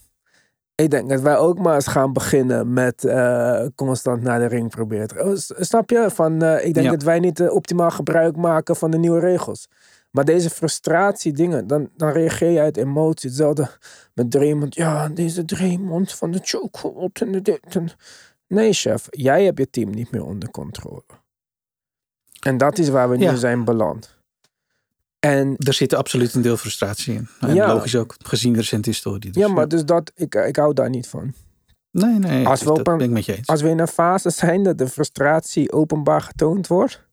ik denk dat wij ook maar eens gaan beginnen met uh, constant naar de ring proberen. Snap je? Van, uh, ik denk ja. dat wij niet uh, optimaal gebruik maken van de nieuwe regels. Maar deze frustratie dingen, dan, dan reageer je uit emotie. Hetzelfde met Draymond. Ja, deze Draymond van de chokehold en de dit. En... Nee, chef. Jij hebt je team niet meer onder controle. En dat is waar we ja. nu zijn beland. En, er zit absoluut een deel frustratie in. En ja, logisch ook, gezien de recente historie. Dus, ja, maar dus dat, ik, ik hou daar niet van. Nee, nee, als we, dat op een, ben ik met je eens. Als we in een fase zijn dat de frustratie openbaar getoond wordt,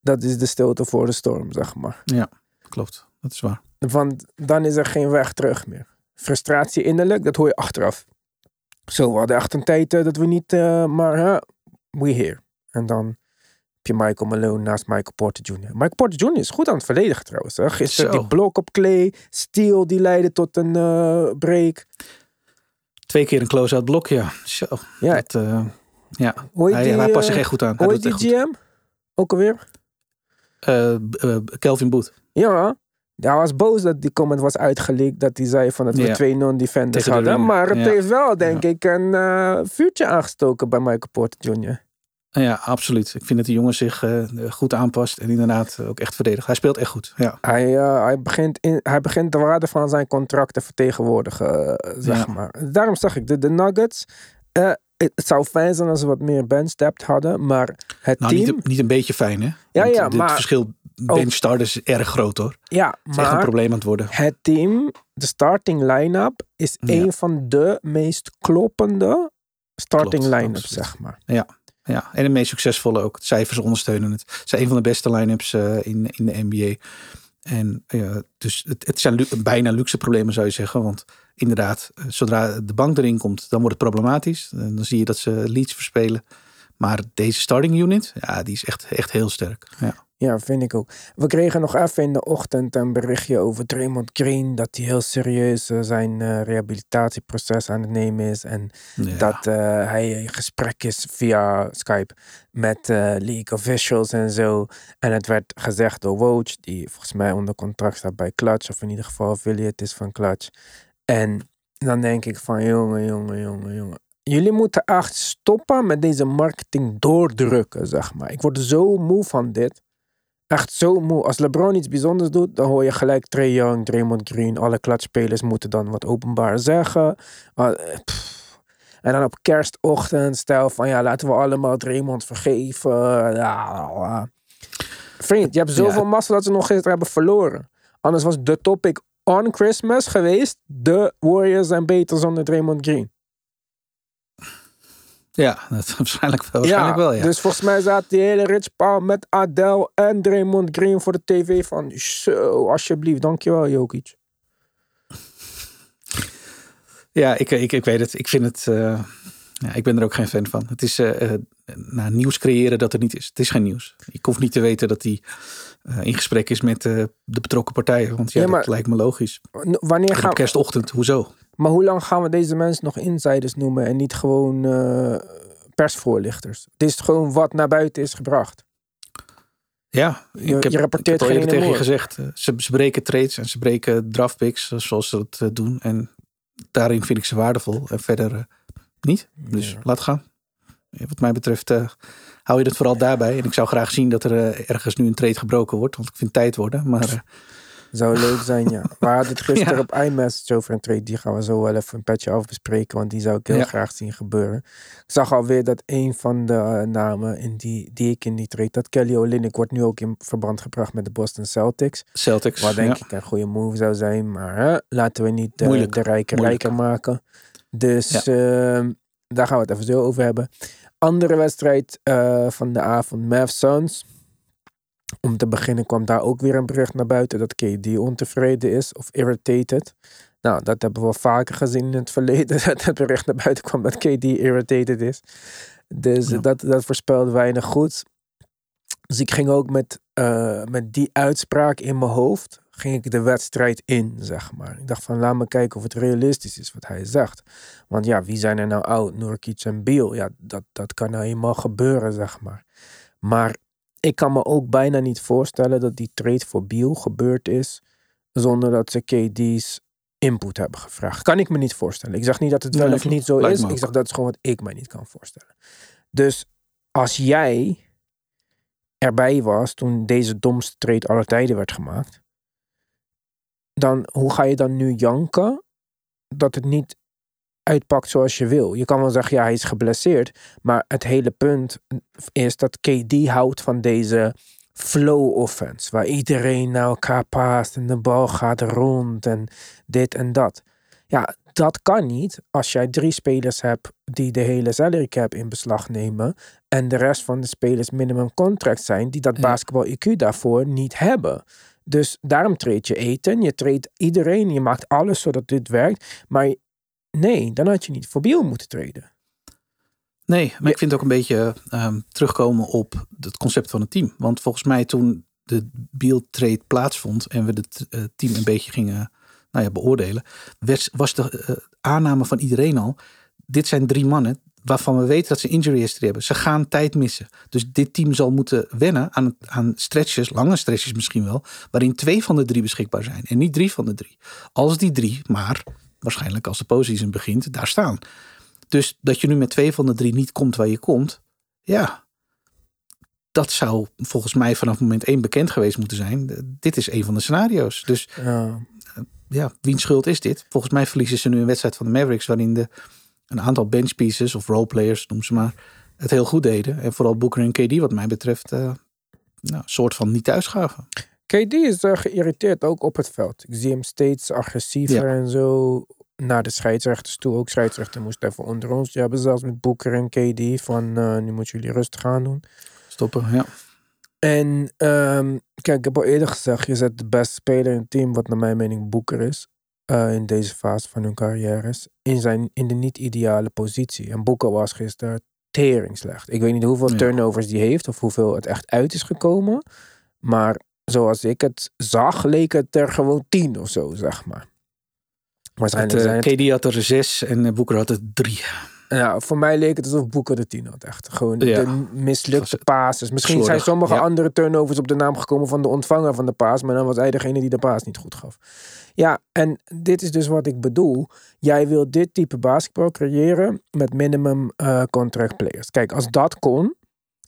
dat is de stilte voor de storm, zeg maar. Ja, klopt. Dat is waar. Want dan is er geen weg terug meer. Frustratie innerlijk, dat hoor je achteraf. Zo, we hadden echt een tijd uh, dat we niet, uh, maar uh, we here. En dan je Michael Malone naast Michael Porter Jr. Michael Porter Jr. is goed aan het verdedigen trouwens. Hè? Gisteren Zo. die blok op Clay, Steel die leidde tot een uh, break. Twee keer een close-out blok, ja. Zo. Ja. Dat, uh, ja. Hij, die, hij past zich echt goed aan. Hoor je die GM? Goed. Ook alweer? Kelvin Booth. Ja, hij was boos dat die comment was uitgelekt. Dat hij zei van dat we ja. twee non-defenders hadden. Maar het ja. heeft wel, denk ja. ik, een uh, vuurtje aangestoken bij Michael Porter Jr. Ja, absoluut. Ik vind dat die jongen zich uh, goed aanpast en inderdaad ook echt verdedigt. Hij speelt echt goed. Ja. Hij, uh, hij, begint in, hij begint de waarde van zijn contract te vertegenwoordigen, uh, zeg ja. maar. Daarom zag ik de, de Nuggets. het, het zou fijn zijn als ze wat meer bench depth hadden, maar het Nou, team... niet, niet een beetje fijn, hè? Ja, Want ja, Het maar- verschil bench starters is erg groot, hoor. Het ja, is echt een maar probleem aan het worden. het team, de starting line-up, is Ja. een van de meest kloppende starting line-ups, zeg maar. Ja, en de meest succesvolle ook. Cijfers ondersteunen het. Het zijn een van de beste line-ups eh, in, in de NBA. En ja, dus het, het zijn bijna luxe problemen zou je zeggen. Want inderdaad, eh, zodra de bank erin komt, dan wordt het problematisch. En dan zie je dat ze leads verspelen. Maar deze starting unit, ja, die is echt, echt heel sterk. Ja. Ja, vind ik ook. We kregen nog even in de ochtend een berichtje over Draymond Green. Dat hij heel serieus eh, zijn eh, rehabilitatieproces aan het nemen is. En Ja. dat eh, hij in gesprek is via Skype met league officials en zo. En het werd gezegd door Woj, die volgens mij onder contract staat bij Clutch. Of in ieder geval affiliate is van Clutch. En dan denk ik van jongen, jongen, jongen, jongen. Jullie moeten echt stoppen met deze marketing doordrukken, zeg maar. Ik word zo moe van dit. Echt zo moe. Als LeBron iets bijzonders doet, dan hoor je gelijk Trey Young, Draymond Green. Alle klatspelers moeten dan wat openbaar zeggen. Maar, eh. En dan op kerstochtend stel van ja, laten we allemaal Draymond vergeven. Ja, ja. Vriend, je hebt zoveel Ja. massa dat ze nog gisteren hebben verloren. Anders was de topic on Christmas geweest. De Warriors zijn beter zonder Draymond Green. Ja, dat waarschijnlijk wel. Waarschijnlijk wel ja. Dus volgens mij zat die hele Rich Paul met Adele en Draymond Green voor de tv van zo, alsjeblieft, dankjewel Jokic. Ja, ik, ik, ik weet het. Ik vind het. eh, ja, ik ben er ook geen fan van. Het is nou, nieuws creëren dat er niet is. Het is geen nieuws. Ik hoef niet te weten dat hij in gesprek is met de betrokken partijen. Want ja, Ja, maar- dat lijkt me logisch. Wanneer gaan op kerstochtend, hoezo? Maar hoe lang gaan we deze mensen nog insiders noemen en niet gewoon eh, persvoorlichters? Het is gewoon wat naar buiten is gebracht. Ja, Je- ik heb, je rapporteert ik heb al geen eerder tegen je gezegd. eh, Ze, ze breken trades en ze breken draftpicks eh, zoals ze dat doen. En daarin vind ik ze waardevol. En verder niet. Dus Ja. laat gaan. Wat mij betreft hou je het vooral daarbij. En ik zou graag zien dat er ergens nu een trade gebroken wordt. Want ik vind het tijd worden. Maar Zou leuk zijn, ja. We hadden het gisteren Ja. op iMessage over een trade. Die gaan we zo wel even een petje af bespreken. Want die zou ik heel Ja. graag zien gebeuren. Ik zag alweer dat een van de eh, namen in die, die ik in die trade... Dat Kelly Olynyk wordt nu ook in verband gebracht met de Boston Celtics. Celtics. Wat denk ja. ik een goede move zou zijn. Maar hè, laten we niet de, Moeilijk, de rijken rijker maken. Dus ehm, daar gaan we het even zo over hebben. Andere wedstrijd eh, van de avond, Mavs Suns. Om te beginnen kwam daar ook weer een bericht naar buiten dat KD ontevreden is of irritated. Nou, dat hebben we vaker gezien in het verleden. Dat het bericht naar buiten kwam dat KD irritated is. Dus Ja. dat, dat voorspelde weinig goed. Dus ik ging ook met, eh, met die uitspraak in mijn hoofd, ging ik de wedstrijd in, zeg maar. Ik dacht van, laat me kijken of het realistisch is wat hij zegt. Want ja, wie zijn er nou oud? Nurkic en Beal. Ja, dat, dat kan nou eenmaal gebeuren, zeg maar. Maar ik kan me ook bijna niet voorstellen dat die trade voor Beal gebeurd is zonder dat ze KD's input hebben gevraagd. Kan ik me niet voorstellen. Ik zeg niet dat het wel Nee, of niet zo is. Ik zeg dat is gewoon wat ik mij niet kan voorstellen. Dus als jij erbij was toen deze domste trade aller tijden werd gemaakt, dan hoe ga je dan nu janken dat het niet uitpakt zoals je wil? Je kan wel zeggen, ja, hij is geblesseerd, maar het hele punt is dat KD houdt van deze flow offense, waar iedereen naar elkaar paast en de bal gaat rond en dit en dat. Ja, dat kan niet als jij drie spelers hebt die de hele salary cap in beslag nemen en de rest van de spelers minimum contract zijn die dat Ja. basketbal IQ daarvoor niet hebben. Dus daarom treed je eten, je treedt iedereen, je maakt alles zodat dit werkt. Maar nee, dan had je niet voor Biel moeten treden. Nee, maar ik vind het ook een beetje ehm, terugkomen op het concept van het team. Want volgens mij toen de Beal trade plaatsvond en we het eh, team een beetje gingen nou ja, beoordelen, werd, was de eh, aanname van iedereen al, dit zijn drie mannen waarvan we weten dat ze injury history hebben. Ze gaan tijd missen. Dus dit team zal moeten wennen aan, aan stretches, lange stretches misschien wel, waarin twee van de drie beschikbaar zijn en niet drie van de drie. Als die drie, maar waarschijnlijk als de postseason begint, daar staan. Dus dat je nu met twee van de drie niet komt waar je komt, ja, dat zou volgens mij vanaf moment één bekend geweest moeten zijn. Eh, Dit is een van de scenario's. Dus Ja. ja, wiens schuld is dit? Volgens mij verliezen ze nu een wedstrijd van de Mavericks waarin de een aantal bench pieces of roleplayers, noem ze maar, het heel goed deden. En vooral Booker en KD, wat mij betreft, uh, nou, soort van niet thuis gaven. KD is uh, geïrriteerd ook op het veld. Ik zie hem steeds agressiever en zo naar de scheidsrechters toe. Ook scheidsrechter moest even onder ons. Je hebben zelfs met Booker en KD van uh, nu moeten jullie rustig gaan doen. Stoppen, ja. En um, kijk, ik heb al eerder gezegd, je zet de beste speler in het team, wat naar mijn mening Booker is. Uh, in deze fase van hun carrières. In, zijn, in de niet-ideale positie. En Booker was gisteren tering slecht. Ik weet niet hoeveel ja. turnovers die heeft of hoeveel het echt uit is gekomen. Maar zoals ik het zag, leek het er gewoon tien of zo, zeg maar. Waarschijnlijk het, zijn het... KD had er zes en Boeker had er drie. Ja, voor mij leek het alsof Boeker de tien had. Echt gewoon ja. de mislukte passes. Misschien slordig. zijn sommige ja. andere turnovers op de naam gekomen van de ontvanger van de paas. Maar dan was hij degene die de paas niet goed gaf. Ja, en dit is dus wat ik bedoel. Jij wil dit type basketbal creëren met minimum uh, contract players. Kijk, als dat kon,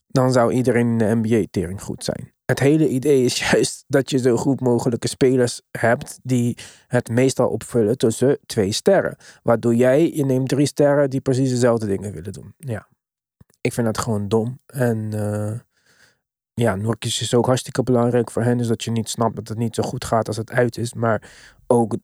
dan zou iedereen in de NBA tering goed zijn. Het hele idee is juist dat je zo goed mogelijke spelers hebt die het meestal opvullen tussen twee sterren. Waardoor jij, je neemt drie sterren die precies dezelfde dingen willen doen. Ja, ik vind dat gewoon dom. En uh, ja, Norkis is ook hartstikke belangrijk voor hen. Dus dat je niet snapt dat het niet zo goed gaat als het uit is. Maar ook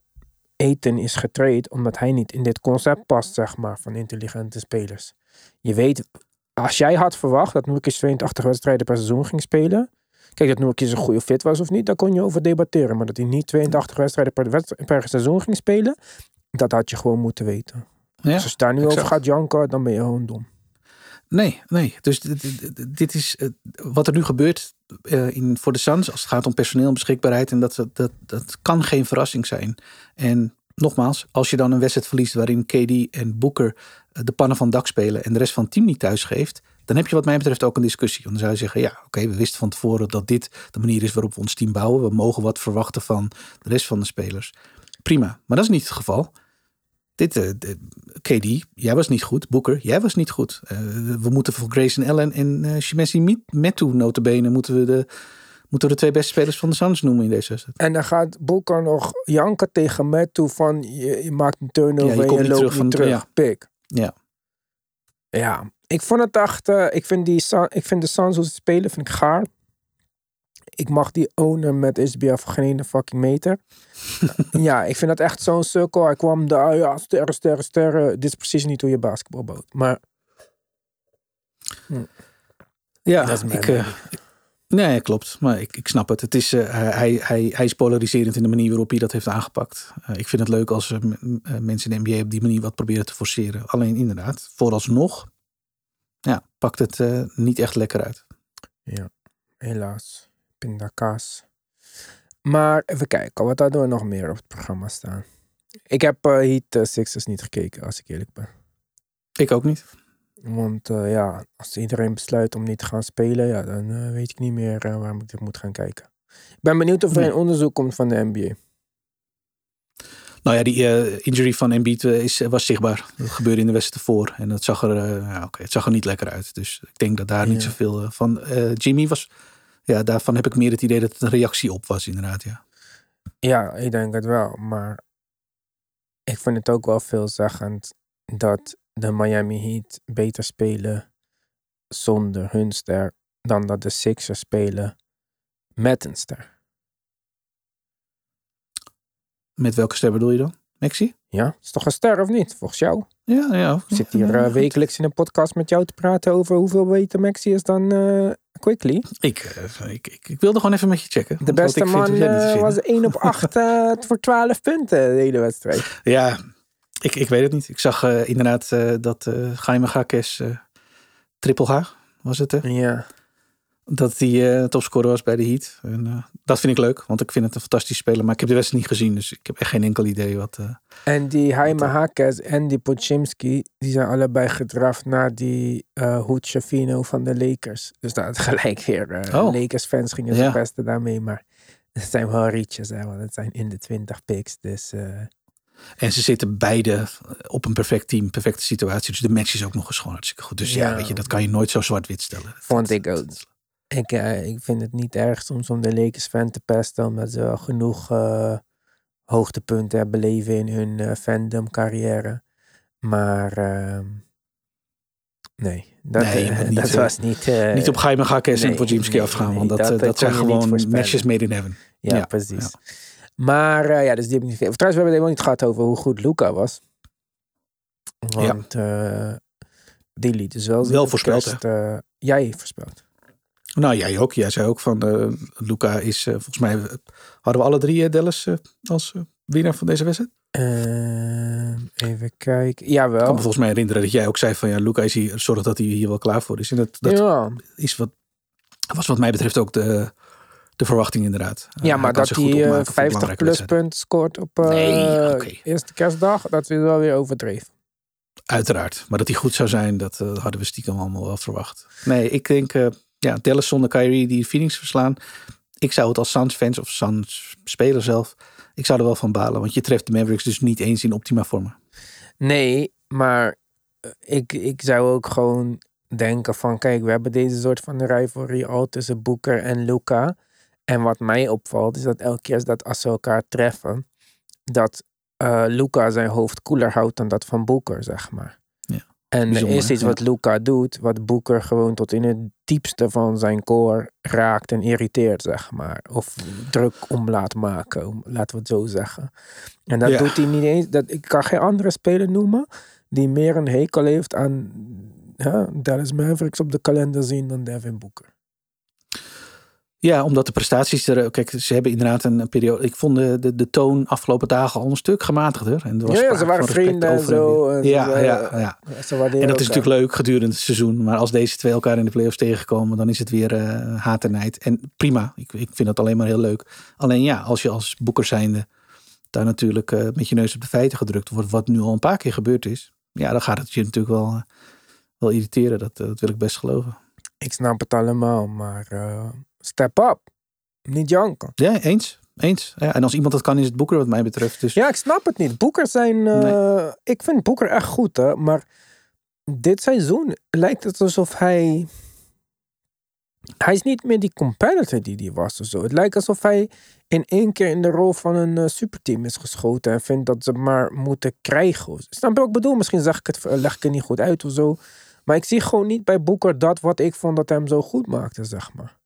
Eten is getraind omdat hij niet in dit concept past, zeg maar, van intelligente spelers. Je weet, als jij had verwacht dat Noorkis 82 wedstrijden per seizoen ging spelen. Kijk, dat Noorkis een goede fit was of niet, daar kon je over debatteren. Maar dat hij niet 82 wedstrijden per, wedstrijd, per seizoen ging spelen, dat had je gewoon moeten weten. Ja, als je daar nu over gaat janken, dan ben je gewoon dom. Nee, nee. Dus dit, dit is uh, wat er nu gebeurt uh, in, voor de Suns als het gaat om personeel en beschikbaarheid. En dat, dat, dat kan geen verrassing zijn. En nogmaals, als je dan een wedstrijd verliest waarin KD en Booker uh, de pannen van dak spelen en de rest van het team niet thuis geeft. Dan heb je wat mij betreft ook een discussie. Want dan zou je zeggen, ja oké, okay, we wisten van tevoren dat dit de manier is waarop we ons team bouwen. We mogen wat verwachten van de rest van de spelers. Prima, maar dat is niet het geval. Dit, uh, KD, jij was niet goed. Booker, jij was niet goed. Uh, we moeten voor Grayson Allen en uh, Shimesi Metu notabene moeten we de moeten we de twee beste spelers van de Suns noemen in deze wedstrijd. En dan gaat Booker nog janken tegen Metu van je, je, maakt een turnover ja, je en je loopt terug niet terug. Ja. Pik. Ja. Ja, ik vond het echt, uh, ik vind, die, ik vind de Suns hoe ze spelen, vind ik gaar ik mag die owner met SBF geen ene fucking meter. ja, ik vind dat echt zo'n cirkel. Hij kwam daar, ja, sterren, sterren, sterren. Dit is precies niet hoe je basketbal bouwt. Maar... Hm. Ja, dat is ik, uh, Nee, klopt. Maar ik, ik snap het. het is, uh, hij, hij, hij is polariserend in de manier waarop hij dat heeft aangepakt. Uh, ik vind het leuk als uh, mensen in de NBA op die manier wat proberen te forceren. Alleen inderdaad, vooralsnog ja, pakt het niet echt lekker uit. Ja, helaas pindakaas. Maar even kijken, wat hadden we nog meer op het programma staan? Ik heb uh, Heat uh, Sixers niet gekeken, als ik eerlijk ben. Ik ook niet. Want uh, ja, als iedereen besluit om niet te gaan spelen, ja, dan weet ik niet meer waar ik moet gaan kijken. Ik ben benieuwd of er een onderzoek komt van de NBA. Nou ja, die injury van Embiid is, was zichtbaar. Dat gebeurde in de wedstrijd ervoor. En dat zag er, ja, okay, het zag er niet lekker uit. Dus ik denk dat daar niet zoveel van... Jimmy was ja, daarvan heb ik meer het idee dat het een reactie op was, inderdaad. Ja, ja ik denk het wel. Maar ik vind het ook wel veelzeggend dat de Miami Heat beter spelen zonder hun ster dan dat de Sixers spelen met een ster. Met welke ster bedoel je dan? Maxi? Ja, is toch een ster of niet, volgens jou? Ja, ja. Ik zit hier uh, wekelijks in een podcast met jou te praten over hoeveel beter Maxi is dan uh, Quickly. Ik, uh, ik, ik, ik, wilde gewoon even met je checken. De beste man was 1 op 8 voor 12 punten de hele wedstrijd. Ja, ik, ik weet het niet. Ik zag inderdaad dat Jaime Gakes triple H was het. Hè? Ja dat hij uh, topscorer was bij de Heat. En, uh, dat vind ik leuk, want ik vind het een fantastisch speler. Maar ik heb de wedstrijd niet gezien, dus ik heb echt geen enkel idee wat... Uh, en die Jaime Hakes en die Pochimski, die zijn allebei gedraft naar die uh, Hoed Shavino van de Lakers. Dus dat gelijk weer. Oh. Lakers fans gingen ja. beste daarmee, maar het zijn wel rietjes, hè, want het zijn in de 20 picks, dus... En ze zitten beide op een perfect team, perfecte situatie. Dus de match is ook nog eens gewoon hartstikke goed. Dus ja, ja weet je, dat kan je nooit zo zwart-wit stellen. Vond ik ook. Ik, uh, ik vind het niet erg soms om de Lakers fan te pesten, omdat ze wel genoeg uh, hoogtepunten hebben beleven in hun uh, fandom carrière. Maar ehm, nee, dat, Nee, eh, niet, dat eh, was niet... eh, Niet op Jaime Gakkes en nee, Podjimski nee, afgaan. nee, want dat, dat, eh, zijn gewoon matches made in heaven. Ja, Ja, precies. ja. Maar eh, ja, dus die heb ik niet gegeven. Trouwens, we hebben het helemaal niet gehad over hoe goed Luca was. Want eh, die liet dus wel. Wel voorspeld, kerst, eh, jij voorspeld. Nou, jij ook. Jij zei ook van eh Luca is, eh, volgens mij hadden we alle drie eh, Dallas als winnaar van deze wedstrijd. Even kijken. Ik kan Jawel. me volgens mij herinneren dat jij ook zei van ja, Luca is hier, zorg dat hij hier wel klaar voor is. En dat, dat ja. is wat, was wat mij betreft ook de, de verwachting inderdaad. Ja, maar dat hij eh, opmaken voor 50 belangrijke plus punten scoort op Nee, eerste kerstdag, dat is wel weer overdreven. Uiteraard. Maar dat hij goed zou zijn, dat hadden we stiekem allemaal wel verwacht. Nee, ik denk, ja, Dallas zonder Kyrie die Phoenix verslaan. Ik zou het als Suns fans of Suns speler zelf, ik zou er wel van balen. Want je treft de Mavericks dus niet eens in optima vormen. Nee, maar eh, ik, ik zou ook gewoon denken van... Kijk, we hebben deze soort van rivalry al tussen Booker en Luca. En wat mij opvalt is dat elke keer dat als ze elkaar treffen... dat eh Luca zijn hoofd koeler houdt dan dat van Booker, zeg maar. En er is iets ja. wat Luca doet, wat Booker gewoon tot in het diepste van zijn core raakt en irriteert, zeg maar. Of druk om laat maken, laten we het zo zeggen. En dat Ja. doet hij niet eens. Dat, ik kan geen andere speler noemen die meer een hekel heeft aan ja, Dallas Mavericks op de kalender zien dan Devin Booker. Ja, omdat de prestaties er. Kijk, ze hebben inderdaad een periode. Ik vond de, de, de toon afgelopen dagen al een stuk gematigder. En er was Ja, ja, ze waren vrienden en zo, en ze Ja, waren- ja, ja. Ze En dat is natuurlijk leuk gedurende het seizoen. Maar als deze twee elkaar in de playoffs tegenkomen, dan is het weer eh, haat en nijd. En prima, ik, ik vind dat alleen maar heel leuk. Alleen ja, als je als boeker zijnde daar natuurlijk eh, met je neus op de feiten gedrukt wordt, wat nu al een paar keer gebeurd is. Ja, dan gaat het je natuurlijk wel, eh, wel irriteren. Dat, dat wil ik best geloven. Ik snap het allemaal, maar step up. Niet janken. Ja, eens. Eens. Ja, en als iemand dat kan, is het boeker wat mij betreft. Dus Ja, ik snap het niet. Boekers zijn. eh, Ik vind Boeker echt goed, hè. Maar dit seizoen lijkt het alsof hij. Hij is niet meer die competitor die hij was of zo. Het lijkt alsof hij in één keer in de rol van een eh, superteam is geschoten. En vindt dat ze maar moeten krijgen. Snap je wat ik bedoel? Misschien zeg ik het, leg ik het niet goed uit of zo. Maar ik zie gewoon niet bij Boeker dat wat ik vond dat hem zo goed maakte, zeg maar.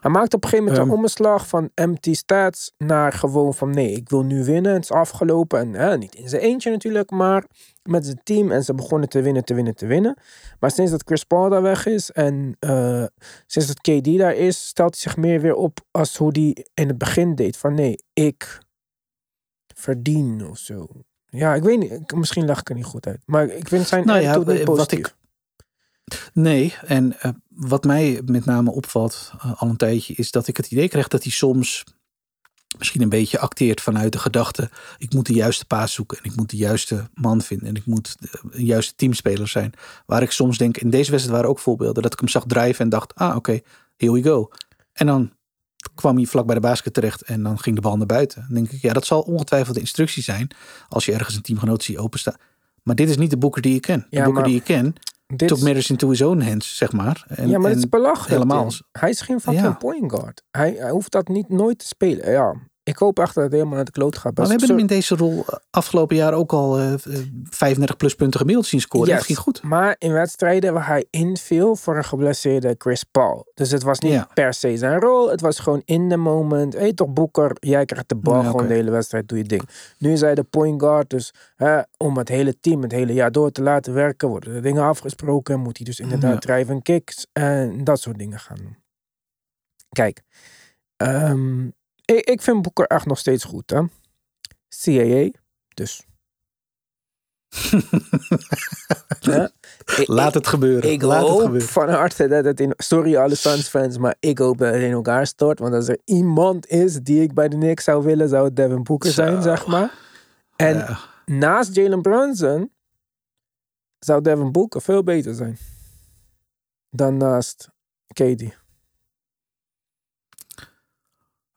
Hij maakt op een gegeven moment Ehm. een omslag van empty stats naar gewoon van nee, ik wil nu winnen. Het is afgelopen. En hè, niet in zijn eentje natuurlijk, maar met zijn team. En ze begonnen te winnen, te winnen, te winnen. Maar sinds dat Chris Paul daar weg is en eh, sinds dat KD daar is, stelt hij zich meer weer op als hoe hij in het begin deed. Van nee, ik verdien of zo. Ja, ik weet niet. Misschien leg ik er niet goed uit. Maar ik vind zijn Nou ja, wat ik- Nee, en eh, wat mij met name opvalt eh, al een tijdje, is dat ik het idee krijg dat hij soms misschien een beetje acteert vanuit de gedachte: ik moet de juiste paas zoeken en ik moet de juiste man vinden en ik moet de, een juiste teamspeler zijn. Waar ik soms denk, in deze wedstrijd waren ook voorbeelden dat ik hem zag drijven en dacht: ah, oké, here we go. En dan kwam hij vlak bij de basket terecht en dan ging de bal naar buiten. Dan denk ik, ja, dat zal ongetwijfeld de instructie zijn als je ergens een teamgenoot ziet openstaan. Maar dit is niet de boeker die ik ken. De Ja, boeker maar die ik ken, Dit took matters into his own hands, zeg maar. En, ja, maar het is belachelijk. helemaal. Hij is geen fucking Ja. point guard. Hij, hij hoeft dat niet nooit te spelen. Ja, ik hoop echt dat het helemaal naar de kloot gaat. Maar we hebben hem in deze rol eh, afgelopen jaar ook al eh, eh, 35 plus punten gemiddeld zien scoren. Yes, Dat ging goed. Maar in wedstrijden waar hij inviel voor een geblesseerde Chris Paul. Dus het was niet Ja. per se zijn rol. Het was gewoon in the moment. Hé toch Boeker, jij krijgt de bal Ja, gewoon de hele wedstrijd, doe je ding. Nu is hij de point guard. Dus hè, om het hele team het hele jaar door te laten werken, worden er dingen afgesproken. Moet hij dus inderdaad Ja. drijven en kicks en dat soort dingen gaan doen. Kijk, ehm, ik, ik vind Boeker echt nog steeds goed. Hè? CAA, dus. Ja, Laat het gebeuren. ik Laat het hoop gebeuren. van harte dat het in... Sorry alle Suns fans, maar ik hoop dat het in elkaar stort. Want als er iemand is die ik bij de Knicks zou willen, zou het Devin Booker zijn, zeg maar. En Ja. naast Jalen Brunson zou Devin Booker veel beter zijn. Dan naast KD.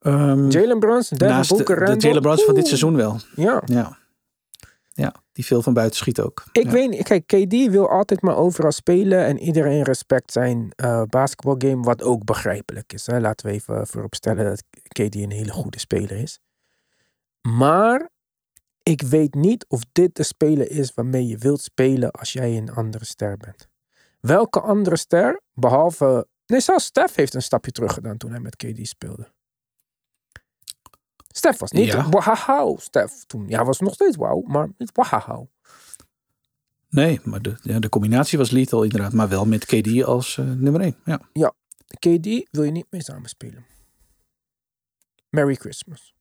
Ehm, Jalen Brunson, Devin naast de, Booker, de Randle, Jalen Brunson van dit seizoen wel. Ja. Ja. ja, die veel van buiten schiet ook. Ik Ja. weet niet, kijk, KD wil altijd maar overal spelen en iedereen respect zijn eh basketbalgame, wat ook begrijpelijk is. Hè? Laten we even vooropstellen dat KD een hele goede speler is. Maar Ik weet niet of dit de speler is waarmee je wilt spelen als jij een andere ster bent. Welke andere ster, behalve... Nee, zelfs Stef heeft een stapje terug gedaan toen hij met KD speelde. Stef was niet Ja. Stef toen. Ja, was nog steeds wauw, maar niet wauw. Nee, maar de, ja, de combinatie was lethal inderdaad. Maar wel met KD als eh, nummer 1. Ja. KD wil je niet mee samenspelen. Merry Christmas.